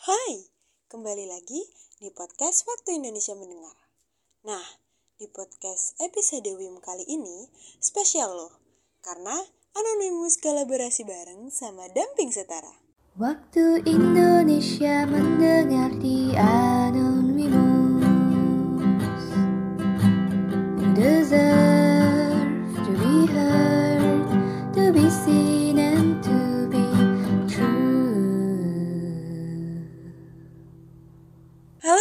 Hai, kembali lagi di podcast Waktu Indonesia Mendengar. Nah, di podcast episode WIM kali ini spesial loh, karena Anonymous kolaborasi bareng sama Damping Setara. Waktu Indonesia mendengar di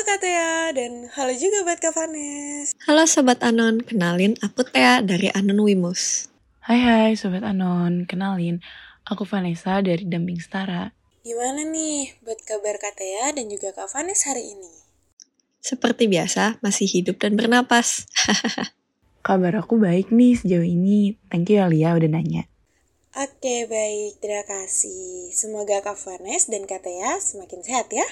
Kak Tea, dan halo juga buat Kak Vanes. Halo Sobat Anon, kenalin aku Tea dari Anon Wimus. Hai hai Sobat Anon, kenalin aku Vanessa dari Damping Setara. Gimana nih buat kabar Kak Tea dan juga Kak Vanes hari ini? Seperti biasa, masih hidup dan bernapas. Kabar aku baik nih sejauh ini, thank you ya Lia udah nanya. Oke, baik. Terima kasih. Semoga Kak Vanes dan Kak Tea semakin sehat ya.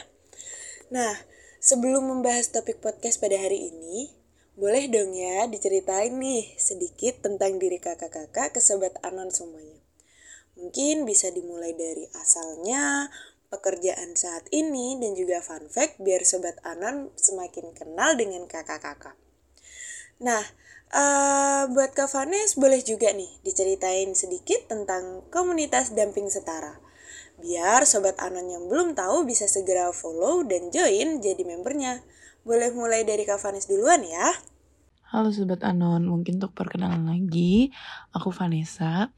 Nah, sebelum membahas topik podcast pada hari ini, boleh dong ya diceritain nih sedikit tentang diri kakak-kakak ke Sobat Anon semuanya. Mungkin bisa dimulai dari asalnya, pekerjaan saat ini, dan juga fun fact biar Sobat Anon semakin kenal dengan kakak-kakak. Nah, eh, buat Kak Vanes boleh juga nih diceritain sedikit tentang komunitas damping setara. Biar Sobat Anon yang belum tahu bisa segera follow dan join jadi membernya. Boleh mulai dari Kak Vanes duluan ya. Halo Sobat Anon, mungkin untuk perkenalan lagi, aku Vanessa.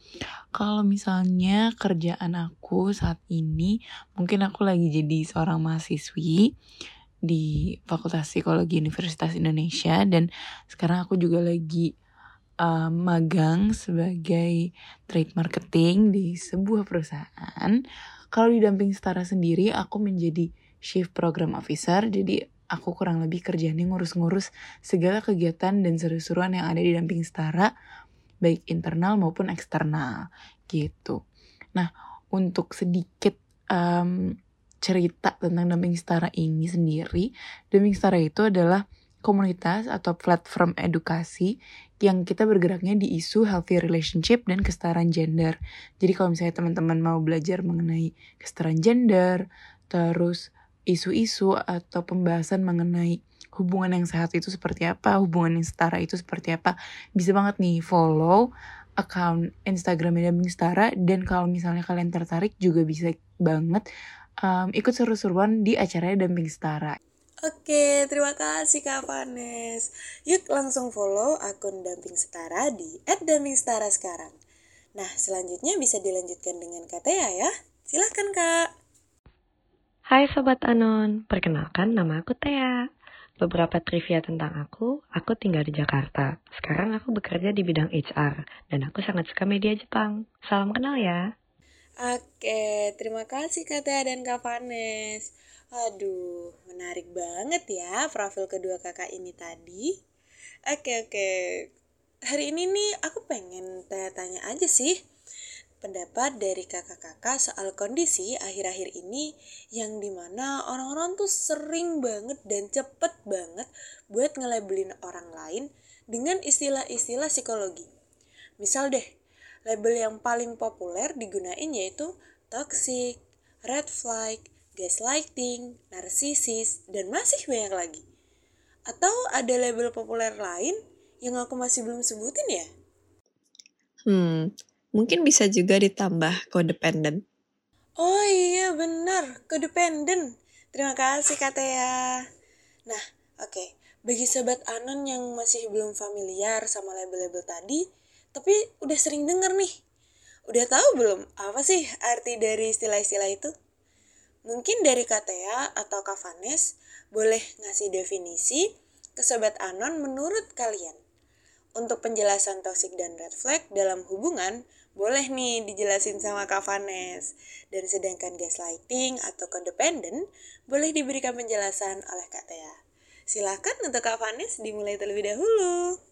Kalau misalnya kerjaan aku saat ini, mungkin aku lagi jadi seorang mahasiswi di Fakultas Psikologi Universitas Indonesia dan sekarang aku juga lagi uh, magang sebagai trade marketing di sebuah perusahaan. Kalau di Damping Setara sendiri, aku menjadi Chief Program Officer, jadi aku kurang lebih kerjanya ngurus-ngurus segala kegiatan dan seru-seruan yang ada di Damping Setara, baik internal maupun eksternal, gitu. Nah, untuk sedikit um, cerita tentang Damping Setara ini sendiri, Damping Setara itu adalah komunitas atau platform edukasi yang kita bergeraknya di isu healthy relationship dan kesetaraan gender. Jadi kalau misalnya teman-teman mau belajar mengenai kesetaraan gender, terus isu-isu atau pembahasan mengenai hubungan yang sehat itu seperti apa, hubungan yang setara itu seperti apa, bisa banget nih follow account Instagramnya Damping Setara dan kalau misalnya kalian tertarik juga bisa banget um, ikut seru-seruan di acaranya Damping Setara. Oke, terima kasih Kak Vanes. Yuk langsung follow akun Damping Setara di @dampingsetara sekarang. Nah, selanjutnya bisa dilanjutkan dengan Kak Tea ya. Silahkan Kak. Hai Sobat Anon, perkenalkan nama aku Tea. Beberapa trivia tentang aku, aku tinggal di Jakarta. Sekarang aku bekerja di bidang HR, dan aku sangat suka media Jepang. Salam kenal ya. Oke, terima kasih Kak Tea dan Kak Vanes. Aduh, menarik banget ya profil kedua kakak ini tadi. Oke, oke. Hari ini nih aku pengen tanya-tanya aja sih pendapat dari kakak-kakak soal kondisi akhir-akhir ini yang di mana orang-orang tuh sering banget dan cepet banget buat ngelabelin orang lain dengan istilah-istilah psikologi. Misal deh, label yang paling populer digunain yaitu toxic, red flag, gaslighting, narsisis, dan masih banyak lagi. Atau ada label populer lain yang aku masih belum sebutin ya? Hmm, mungkin bisa juga ditambah codependent. Oh iya benar, codependent. Terima kasih Kak Tea. Nah, oke. Okay. Bagi sobat Anon yang masih belum familiar sama label-label tadi, tapi udah sering denger nih. Udah tahu belum apa sih arti dari istilah-istilah itu? Mungkin dari Kak Tea atau Kak Vanes boleh ngasih definisi ke sobat Anon menurut kalian. Untuk penjelasan toxic dan red flag dalam hubungan, boleh nih dijelasin sama Kak Vanes. Dan sedangkan gaslighting atau codependent, boleh diberikan penjelasan oleh Kak Tea. Silahkan untuk Kak Vanes dimulai terlebih dahulu.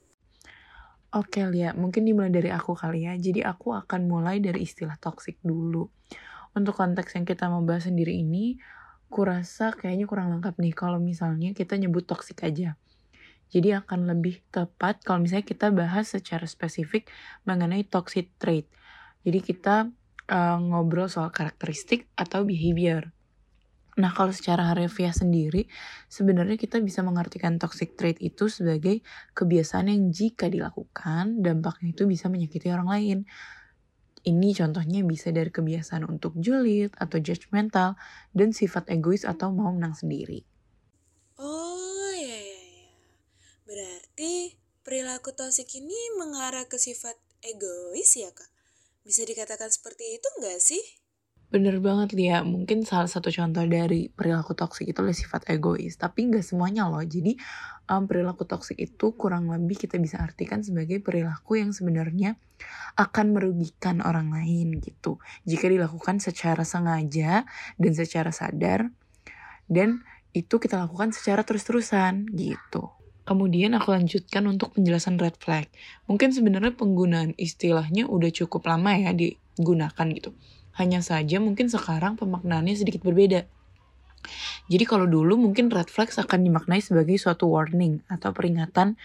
Oke Lia, mungkin dimulai dari aku kali ya. Jadi aku akan mulai dari istilah toxic dulu. Untuk konteks yang kita mau bahas sendiri ini, kurasa kayaknya kurang lengkap nih kalau misalnya kita nyebut toxic aja. Jadi akan lebih tepat kalau misalnya kita bahas secara spesifik mengenai toxic trait. Jadi kita uh, ngobrol soal karakteristik atau behavior. Nah, kalau secara harfiah sendiri, sebenarnya kita bisa mengartikan toxic trait itu sebagai kebiasaan yang jika dilakukan, dampaknya itu bisa menyakiti orang lain. Ini contohnya bisa dari kebiasaan untuk julid atau judgmental dan sifat egois atau mau menang sendiri. Oh, ya ya ya. Berarti perilaku toksik ini mengarah ke sifat egois ya, Kak? Bisa dikatakan seperti itu nggak sih? Bener banget Lia, mungkin salah satu contoh dari perilaku toksik itu adalah sifat egois, tapi nggak semuanya loh. Jadi um, perilaku toksik itu kurang lebih kita bisa artikan sebagai perilaku yang sebenarnya akan merugikan orang lain gitu. Jika dilakukan secara sengaja dan secara sadar, dan itu kita lakukan secara terus-terusan gitu. Kemudian aku lanjutkan untuk penjelasan red flag. Mungkin sebenarnya penggunaan istilahnya udah cukup lama ya digunakan gitu hanya saja mungkin sekarang pemaknaannya sedikit berbeda. Jadi kalau dulu mungkin red flags akan dimaknai sebagai suatu warning atau peringatan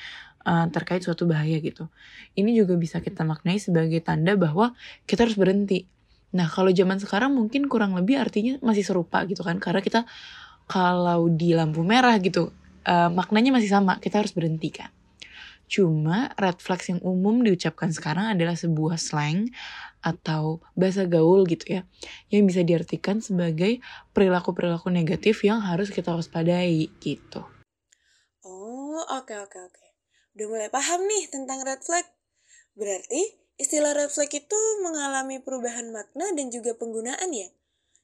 uh, terkait suatu bahaya gitu. Ini juga bisa kita maknai sebagai tanda bahwa kita harus berhenti. Nah kalau zaman sekarang mungkin kurang lebih artinya masih serupa gitu kan. Karena kita kalau di lampu merah gitu uh, maknanya masih sama. Kita harus berhenti kan. Cuma red flags yang umum diucapkan sekarang adalah sebuah slang atau bahasa gaul gitu ya. Yang bisa diartikan sebagai perilaku-perilaku negatif yang harus kita waspadai gitu. Oh, oke okay, oke okay, oke. Okay. Udah mulai paham nih tentang red flag. Berarti istilah red flag itu mengalami perubahan makna dan juga penggunaan ya.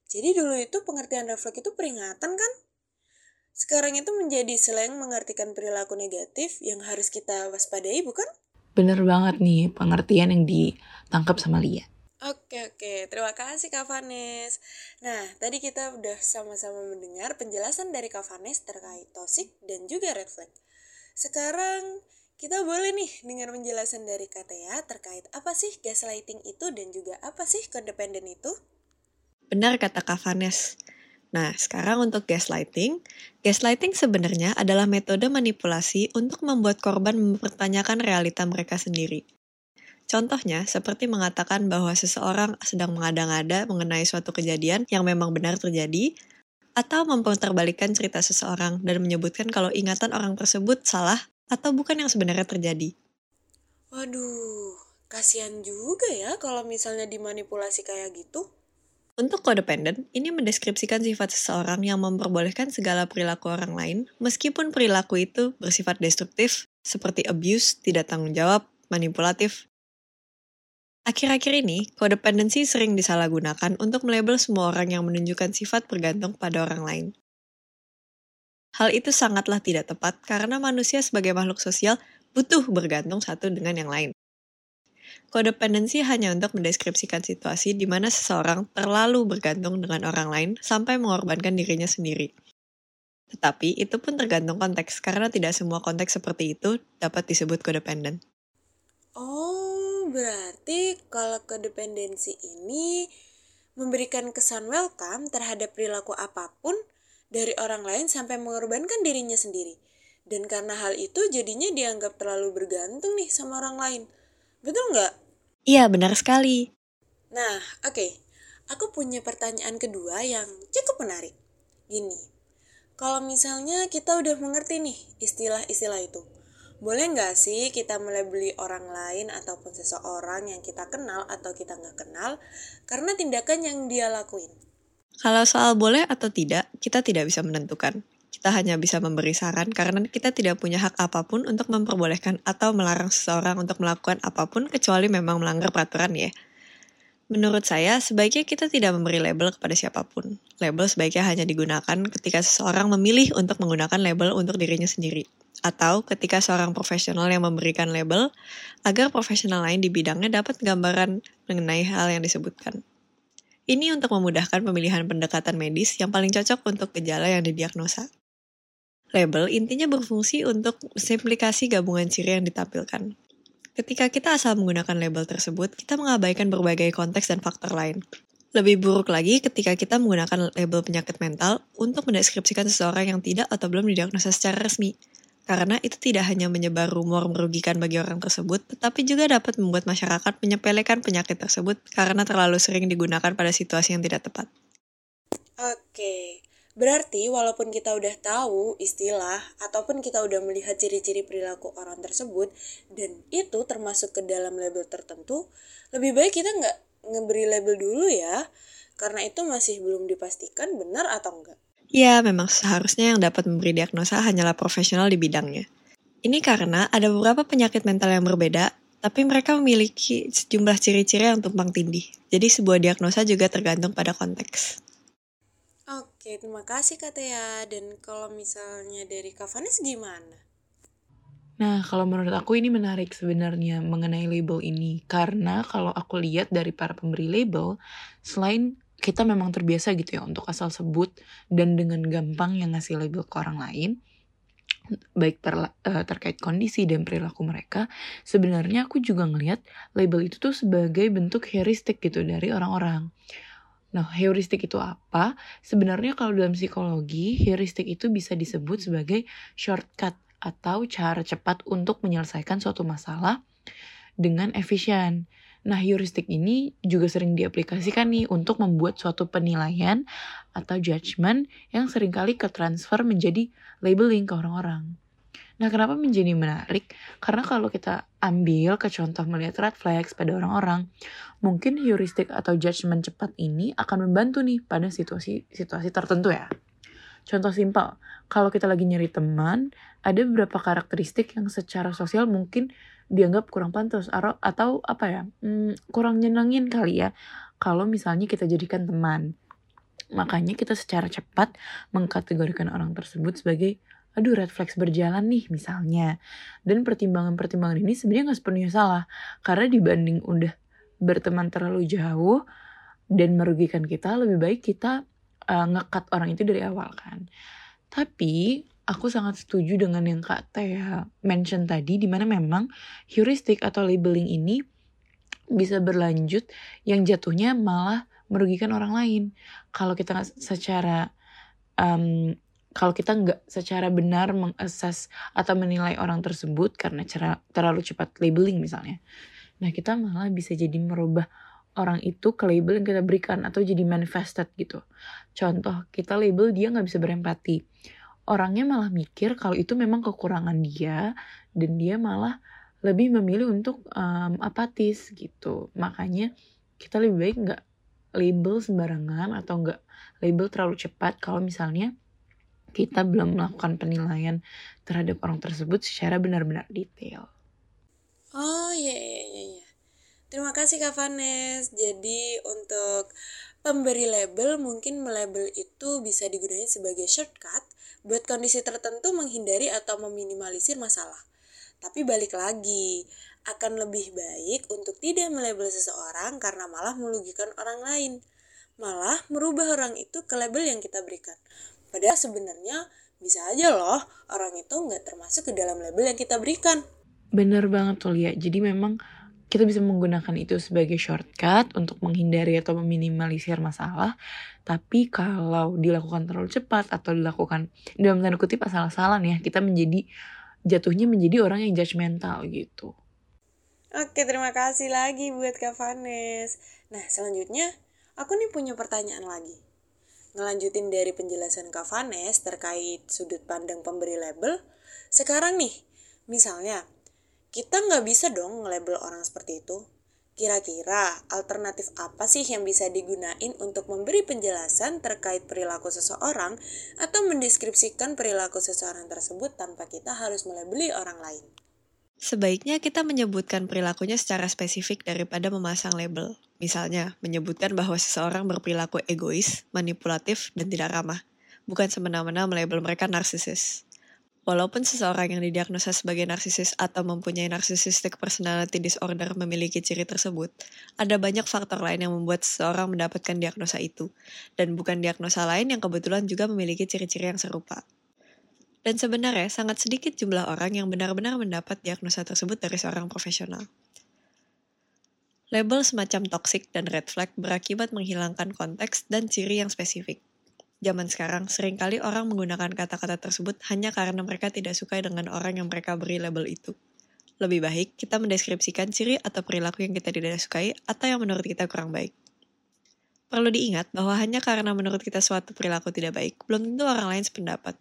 Jadi dulu itu pengertian red flag itu peringatan kan? sekarang itu menjadi slang mengartikan perilaku negatif yang harus kita waspadai, bukan? Bener banget nih pengertian yang ditangkap sama Lia. Oke oke, terima kasih Kak Vanes. Nah, tadi kita udah sama-sama mendengar penjelasan dari Kak Vanes terkait toxic dan juga red flag. Sekarang kita boleh nih dengar penjelasan dari Katea terkait apa sih gaslighting itu dan juga apa sih codependent itu? Benar kata Kak Vanes. Nah, sekarang untuk gaslighting. Gaslighting sebenarnya adalah metode manipulasi untuk membuat korban mempertanyakan realita mereka sendiri. Contohnya, seperti mengatakan bahwa seseorang sedang mengada-ngada mengenai suatu kejadian yang memang benar terjadi, atau memputarbalikkan cerita seseorang dan menyebutkan kalau ingatan orang tersebut salah atau bukan yang sebenarnya terjadi. Waduh, kasihan juga ya kalau misalnya dimanipulasi kayak gitu. Untuk codependent, ini mendeskripsikan sifat seseorang yang memperbolehkan segala perilaku orang lain, meskipun perilaku itu bersifat destruktif, seperti abuse, tidak tanggung jawab, manipulatif. Akhir-akhir ini, codependency sering disalahgunakan untuk melabel semua orang yang menunjukkan sifat bergantung pada orang lain. Hal itu sangatlah tidak tepat karena manusia sebagai makhluk sosial butuh bergantung satu dengan yang lain. Kodependensi hanya untuk mendeskripsikan situasi di mana seseorang terlalu bergantung dengan orang lain sampai mengorbankan dirinya sendiri. Tetapi itu pun tergantung konteks, karena tidak semua konteks seperti itu dapat disebut kodependen. Oh, berarti kalau kodependensi ini memberikan kesan welcome terhadap perilaku apa pun dari orang lain sampai mengorbankan dirinya sendiri. Dan karena hal itu jadinya dianggap terlalu bergantung nih sama orang lain. Betul nggak? Iya, benar sekali. Nah, oke. Okay. Aku punya pertanyaan kedua yang cukup menarik. Gini, kalau misalnya kita udah mengerti nih istilah-istilah itu, boleh nggak sih kita melebeli orang lain ataupun seseorang yang kita kenal atau kita nggak kenal karena tindakan yang dia lakuin? Kalau soal boleh atau tidak, kita tidak bisa menentukan. Kita hanya bisa memberi saran karena kita tidak punya hak apa pun untuk memperbolehkan atau melarang seseorang untuk melakukan apa pun kecuali memang melanggar peraturan ya. Menurut saya, sebaiknya kita tidak memberi label kepada siapa pun. Label sebaiknya hanya digunakan ketika seseorang memilih untuk menggunakan label untuk dirinya sendiri. Atau ketika seorang profesional yang memberikan label, agar profesional lain di bidangnya dapat gambaran mengenai hal yang disebutkan. Ini untuk memudahkan pemilihan pendekatan medis yang paling cocok untuk gejala yang didiagnosa. Label intinya berfungsi untuk simplikasi gabungan ciri yang ditampilkan. Ketika kita asal menggunakan label tersebut, kita mengabaikan berbagai konteks dan faktor lain. Lebih buruk lagi ketika kita menggunakan label penyakit mental untuk mendeskripsikan seseorang yang tidak atau belum didiagnosa secara resmi. Karena itu tidak hanya menyebar rumor merugikan bagi orang tersebut, tetapi juga dapat membuat masyarakat menyepelekan penyakit tersebut karena terlalu sering digunakan pada situasi yang tidak tepat. Oke, Berarti walaupun kita udah tahu istilah ataupun kita udah melihat ciri-ciri perilaku orang tersebut dan itu termasuk ke dalam label tertentu, lebih baik kita nggak ngeberi label dulu ya, karena itu masih belum dipastikan benar atau enggak. Ya, memang seharusnya yang dapat memberi diagnosa hanyalah profesional di bidangnya. Ini karena ada beberapa penyakit mental yang berbeda, tapi mereka memiliki sejumlah ciri-ciri yang tumpang tindih. Jadi sebuah diagnosa juga tergantung pada konteks. Oke, terima kasih Kak Tea. Dan kalau misalnya dari Kak Vanes gimana? Nah, kalau menurut aku ini menarik sebenarnya mengenai label ini. Karena kalau aku lihat dari para pemberi label, selain kita memang terbiasa gitu ya untuk asal sebut dan dengan gampang yang ngasih label ke orang lain, baik ter, uh, terkait kondisi dan perilaku mereka, sebenarnya aku juga ngelihat label itu tuh sebagai bentuk heuristik gitu dari orang-orang. Nah, heuristik itu apa? Sebenarnya kalau dalam psikologi, heuristik itu bisa disebut sebagai shortcut atau cara cepat untuk menyelesaikan suatu masalah dengan efisien. Nah, heuristik ini juga sering diaplikasikan nih untuk membuat suatu penilaian atau judgement yang sering kali ke transfer menjadi labeling ke orang-orang. Nah, kenapa menjadi menarik? Karena kalau kita ambil ke contoh melihat red flags pada orang-orang, mungkin heuristik atau judgment cepat ini akan membantu nih pada situasi-situasi tertentu ya. Contoh simpel, kalau kita lagi nyari teman, ada beberapa karakteristik yang secara sosial mungkin dianggap kurang pantas atau, apa ya, hmm, kurang nyenengin kali ya. Kalau misalnya kita jadikan teman, makanya kita secara cepat mengkategorikan orang tersebut sebagai aduh red flags berjalan nih misalnya. Dan pertimbangan-pertimbangan ini sebenarnya nggak sepenuhnya salah. Karena dibanding udah berteman terlalu jauh dan merugikan kita, lebih baik kita uh, ngekat orang itu dari awal kan. Tapi aku sangat setuju dengan yang Kak Tea mention tadi, di mana memang heuristik atau labeling ini bisa berlanjut yang jatuhnya malah merugikan orang lain. Kalau kita secara um, kalau kita nggak secara benar mengakses atau menilai orang tersebut karena cara terlalu cepat labeling misalnya. Nah kita malah bisa jadi merubah orang itu ke label yang kita berikan atau jadi manifested gitu. Contoh kita label dia nggak bisa berempati. Orangnya malah mikir kalau itu memang kekurangan dia dan dia malah lebih memilih untuk um, apatis gitu. Makanya kita lebih baik nggak label sembarangan atau nggak label terlalu cepat kalau misalnya kita belum melakukan penilaian terhadap orang tersebut secara benar-benar detail. Oh iya iya iya. iya. Terima kasih Kak Vanes. Jadi untuk pemberi label mungkin melabel itu bisa digunakan sebagai shortcut buat kondisi tertentu menghindari atau meminimalisir masalah. Tapi balik lagi, akan lebih baik untuk tidak melabel seseorang karena malah merugikan orang lain. Malah merubah orang itu ke label yang kita berikan. Padahal sebenarnya bisa aja loh orang itu nggak termasuk ke dalam label yang kita berikan. Bener banget tuh ya. Jadi memang kita bisa menggunakan itu sebagai shortcut untuk menghindari atau meminimalisir masalah. Tapi kalau dilakukan terlalu cepat atau dilakukan dalam tanda kutip asal-asalan ya, kita menjadi jatuhnya menjadi orang yang judgmental gitu. Oke, terima kasih lagi buat Kak Vanes. Nah, selanjutnya aku nih punya pertanyaan lagi ngelanjutin dari penjelasan Kak Vanes terkait sudut pandang pemberi label, sekarang nih, misalnya, kita nggak bisa dong nge-label orang seperti itu. Kira-kira alternatif apa sih yang bisa digunain untuk memberi penjelasan terkait perilaku seseorang atau mendeskripsikan perilaku seseorang tersebut tanpa kita harus melabeli orang lain? Sebaiknya kita menyebutkan perilakunya secara spesifik daripada memasang label. Misalnya, menyebutkan bahwa seseorang berperilaku egois, manipulatif, dan tidak ramah. Bukan semena-mena melabel mereka narsisis. Walaupun seseorang yang didiagnosa sebagai narsisis atau mempunyai narcissistic personality disorder memiliki ciri tersebut, ada banyak faktor lain yang membuat seseorang mendapatkan diagnosa itu, dan bukan diagnosa lain yang kebetulan juga memiliki ciri-ciri yang serupa. Dan sebenarnya sangat sedikit jumlah orang yang benar-benar mendapat diagnosa tersebut dari seorang profesional. Label semacam toxic dan red flag berakibat menghilangkan konteks dan ciri yang spesifik. Zaman sekarang, sering kali orang menggunakan kata-kata tersebut hanya karena mereka tidak suka dengan orang yang mereka beri label itu. Lebih baik kita mendeskripsikan ciri atau perilaku yang kita tidak sukai atau yang menurut kita kurang baik. Perlu diingat bahwa hanya karena menurut kita suatu perilaku tidak baik, belum tentu orang lain sependapat.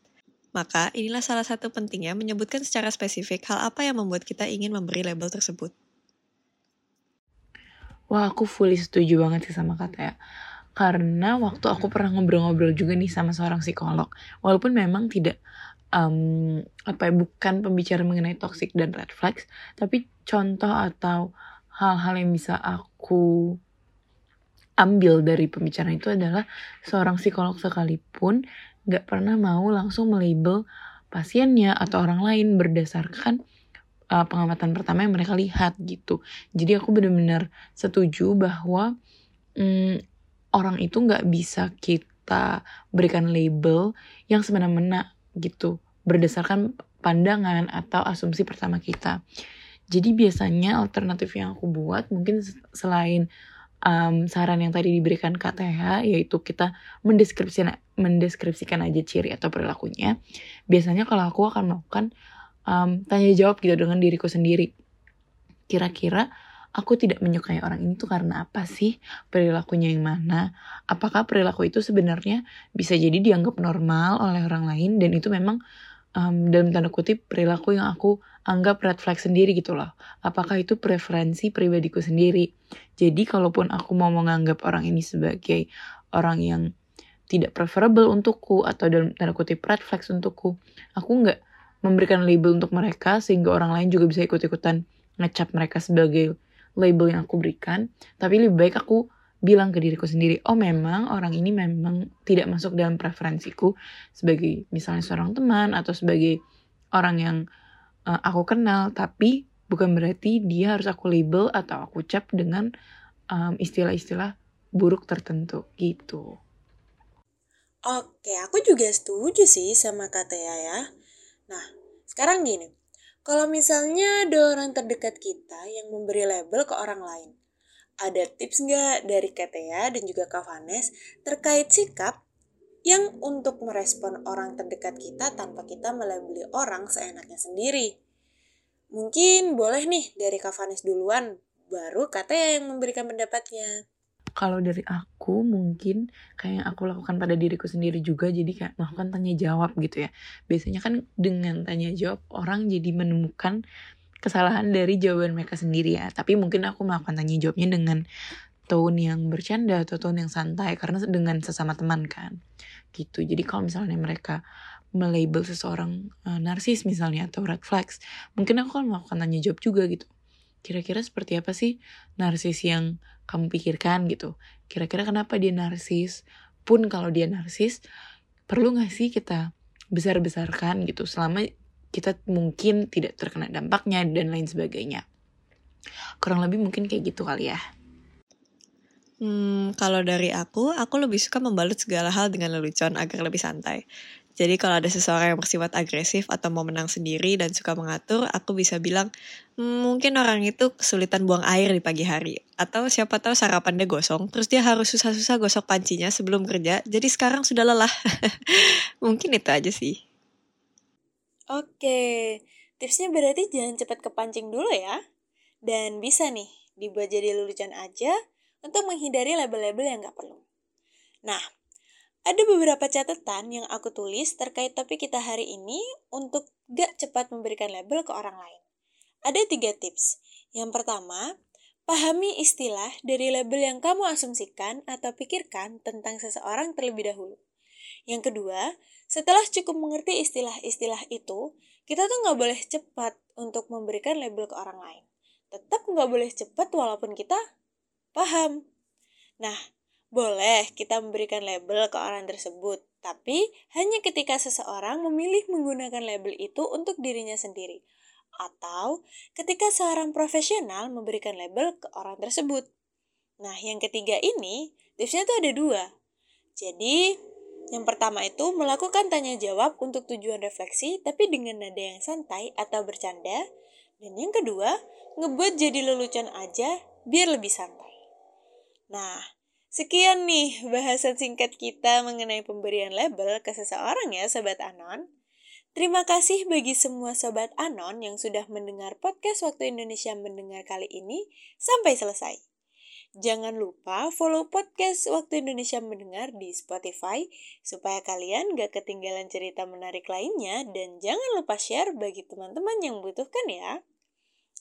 Maka, inilah salah satu pentingnya menyebutkan secara spesifik hal apa yang membuat kita ingin memberi label tersebut. Wah, aku fully setuju banget sih sama kata ya. Karena waktu aku pernah ngobrol-ngobrol juga nih sama seorang psikolog. Walaupun memang tidak um, apa ya, bukan pembicara mengenai toxic dan red flags, tapi contoh atau hal-hal yang bisa aku ambil dari pembicaraan itu adalah seorang psikolog sekalipun gak pernah mau langsung melabel pasiennya atau orang lain berdasarkan uh, pengamatan pertama yang mereka lihat gitu. Jadi aku benar-benar setuju bahwa um, orang itu nggak bisa kita berikan label yang semena-mena gitu berdasarkan pandangan atau asumsi pertama kita. Jadi biasanya alternatif yang aku buat mungkin selain um, saran yang tadi diberikan KTH yaitu kita mendeskripsikan mendeskripsikan aja ciri atau perilakunya. Biasanya kalau aku akan melakukan um, tanya jawab gitu dengan diriku sendiri. Kira-kira aku tidak menyukai orang ini tuh karena apa sih? Perilakunya yang mana? Apakah perilaku itu sebenarnya bisa jadi dianggap normal oleh orang lain dan itu memang um, dalam tanda kutip perilaku yang aku anggap red flag sendiri gitu loh. Apakah itu preferensi pribadiku sendiri? Jadi kalaupun aku mau menganggap orang ini sebagai orang yang tidak preferable untukku atau dalam tanda kutip red flags untukku, aku nggak memberikan label untuk mereka sehingga orang lain juga bisa ikut-ikutan ngecap mereka sebagai label yang aku berikan. Tapi lebih baik aku bilang ke diriku sendiri, oh memang orang ini memang tidak masuk dalam preferensiku sebagai misalnya seorang teman atau sebagai orang yang uh, aku kenal tapi bukan berarti dia harus aku label atau aku cap dengan istilah-istilah um, buruk tertentu gitu. Oke, aku juga setuju sih sama kata ya. Nah, sekarang gini. Kalau misalnya ada orang terdekat kita yang memberi label ke orang lain, ada tips nggak dari Katea dan juga Kak Vanes terkait sikap yang untuk merespon orang terdekat kita tanpa kita melabeli orang seenaknya sendiri. Mungkin boleh nih dari Kak Vanes duluan, baru kata yang memberikan pendapatnya. Kalau dari aku mungkin kayak yang aku lakukan pada diriku sendiri juga jadi kayak melakukan tanya jawab gitu ya. Biasanya kan dengan tanya jawab orang jadi menemukan kesalahan dari jawaban mereka sendiri ya. Tapi mungkin aku melakukan tanya jawabnya dengan tone yang bercanda atau tone yang santai karena dengan sesama teman kan gitu jadi kalau misalnya mereka melabel seseorang uh, narsis misalnya atau red flags mungkin aku akan melakukan tanya jawab juga gitu kira-kira seperti apa sih narsis yang kamu pikirkan gitu. Kira-kira kenapa dia narsis? Pun kalau dia narsis perlu gak sih kita besar-besarkan gitu? Selama kita mungkin tidak terkena dampaknya dan lain sebagainya. Kurang lebih mungkin kayak gitu kali ya. Hmm, kalau dari aku, aku lebih suka membalut segala hal dengan lelucon agar lebih santai. Jadi kalau ada seseorang yang bersifat agresif atau mau menang sendiri dan suka mengatur, aku bisa bilang, mmm, mungkin orang itu kesulitan buang air di pagi hari. Atau siapa tahu sarapannya gosong, terus dia harus susah-susah gosok pancinya sebelum kerja, jadi sekarang sudah lelah. mungkin itu aja sih. Oke, tipsnya berarti jangan cepat kepancing dulu ya. Dan bisa nih, dibuat jadi lelucon aja, untuk menghindari label-label yang gak perlu. Nah, ada beberapa catatan yang aku tulis terkait topik kita hari ini untuk gak cepat memberikan label ke orang lain. Ada tiga tips. Yang pertama, pahami istilah dari label yang kamu asumsikan atau pikirkan tentang seseorang terlebih dahulu. Yang kedua, setelah cukup mengerti istilah-istilah itu, kita tuh nggak boleh cepat untuk memberikan label ke orang lain. Tetap nggak boleh cepat walaupun kita Paham? Nah, boleh kita memberikan label ke orang tersebut, tapi hanya ketika seseorang memilih menggunakan label itu untuk dirinya sendiri, atau ketika seorang profesional memberikan label ke orang tersebut. Nah, yang ketiga ini, tipsnya tuh ada dua. Jadi, yang pertama itu melakukan tanya jawab untuk tujuan refleksi, tapi dengan nada yang santai atau bercanda. Dan yang kedua, ngebuat jadi lelucon aja biar lebih santai. Nah, sekian nih bahasan singkat kita mengenai pemberian label ke seseorang ya Sobat Anon. Terima kasih bagi semua Sobat Anon yang sudah mendengar podcast Waktu Indonesia Mendengar kali ini sampai selesai. Jangan lupa follow podcast Waktu Indonesia Mendengar di Spotify supaya kalian gak ketinggalan cerita menarik lainnya dan jangan lupa share bagi teman-teman yang membutuhkan ya.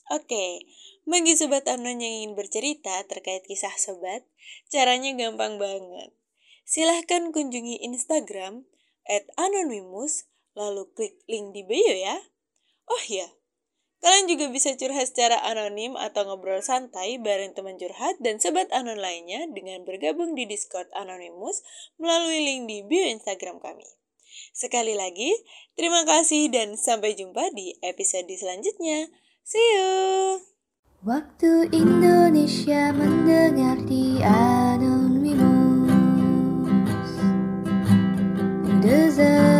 Oke, bagi Sobat Anon yang ingin bercerita terkait kisah sobat, caranya gampang banget. Silahkan kunjungi Instagram at anonymous, lalu klik link di bio ya. Oh ya, Kalian juga bisa curhat secara anonim atau ngobrol santai bareng teman curhat dan sobat anon lainnya dengan bergabung di Discord Anonymous melalui link di bio Instagram kami. Sekali lagi, terima kasih dan sampai jumpa di episode selanjutnya. See you. Waktu Indonesia mendengar di Anonymous. Deserve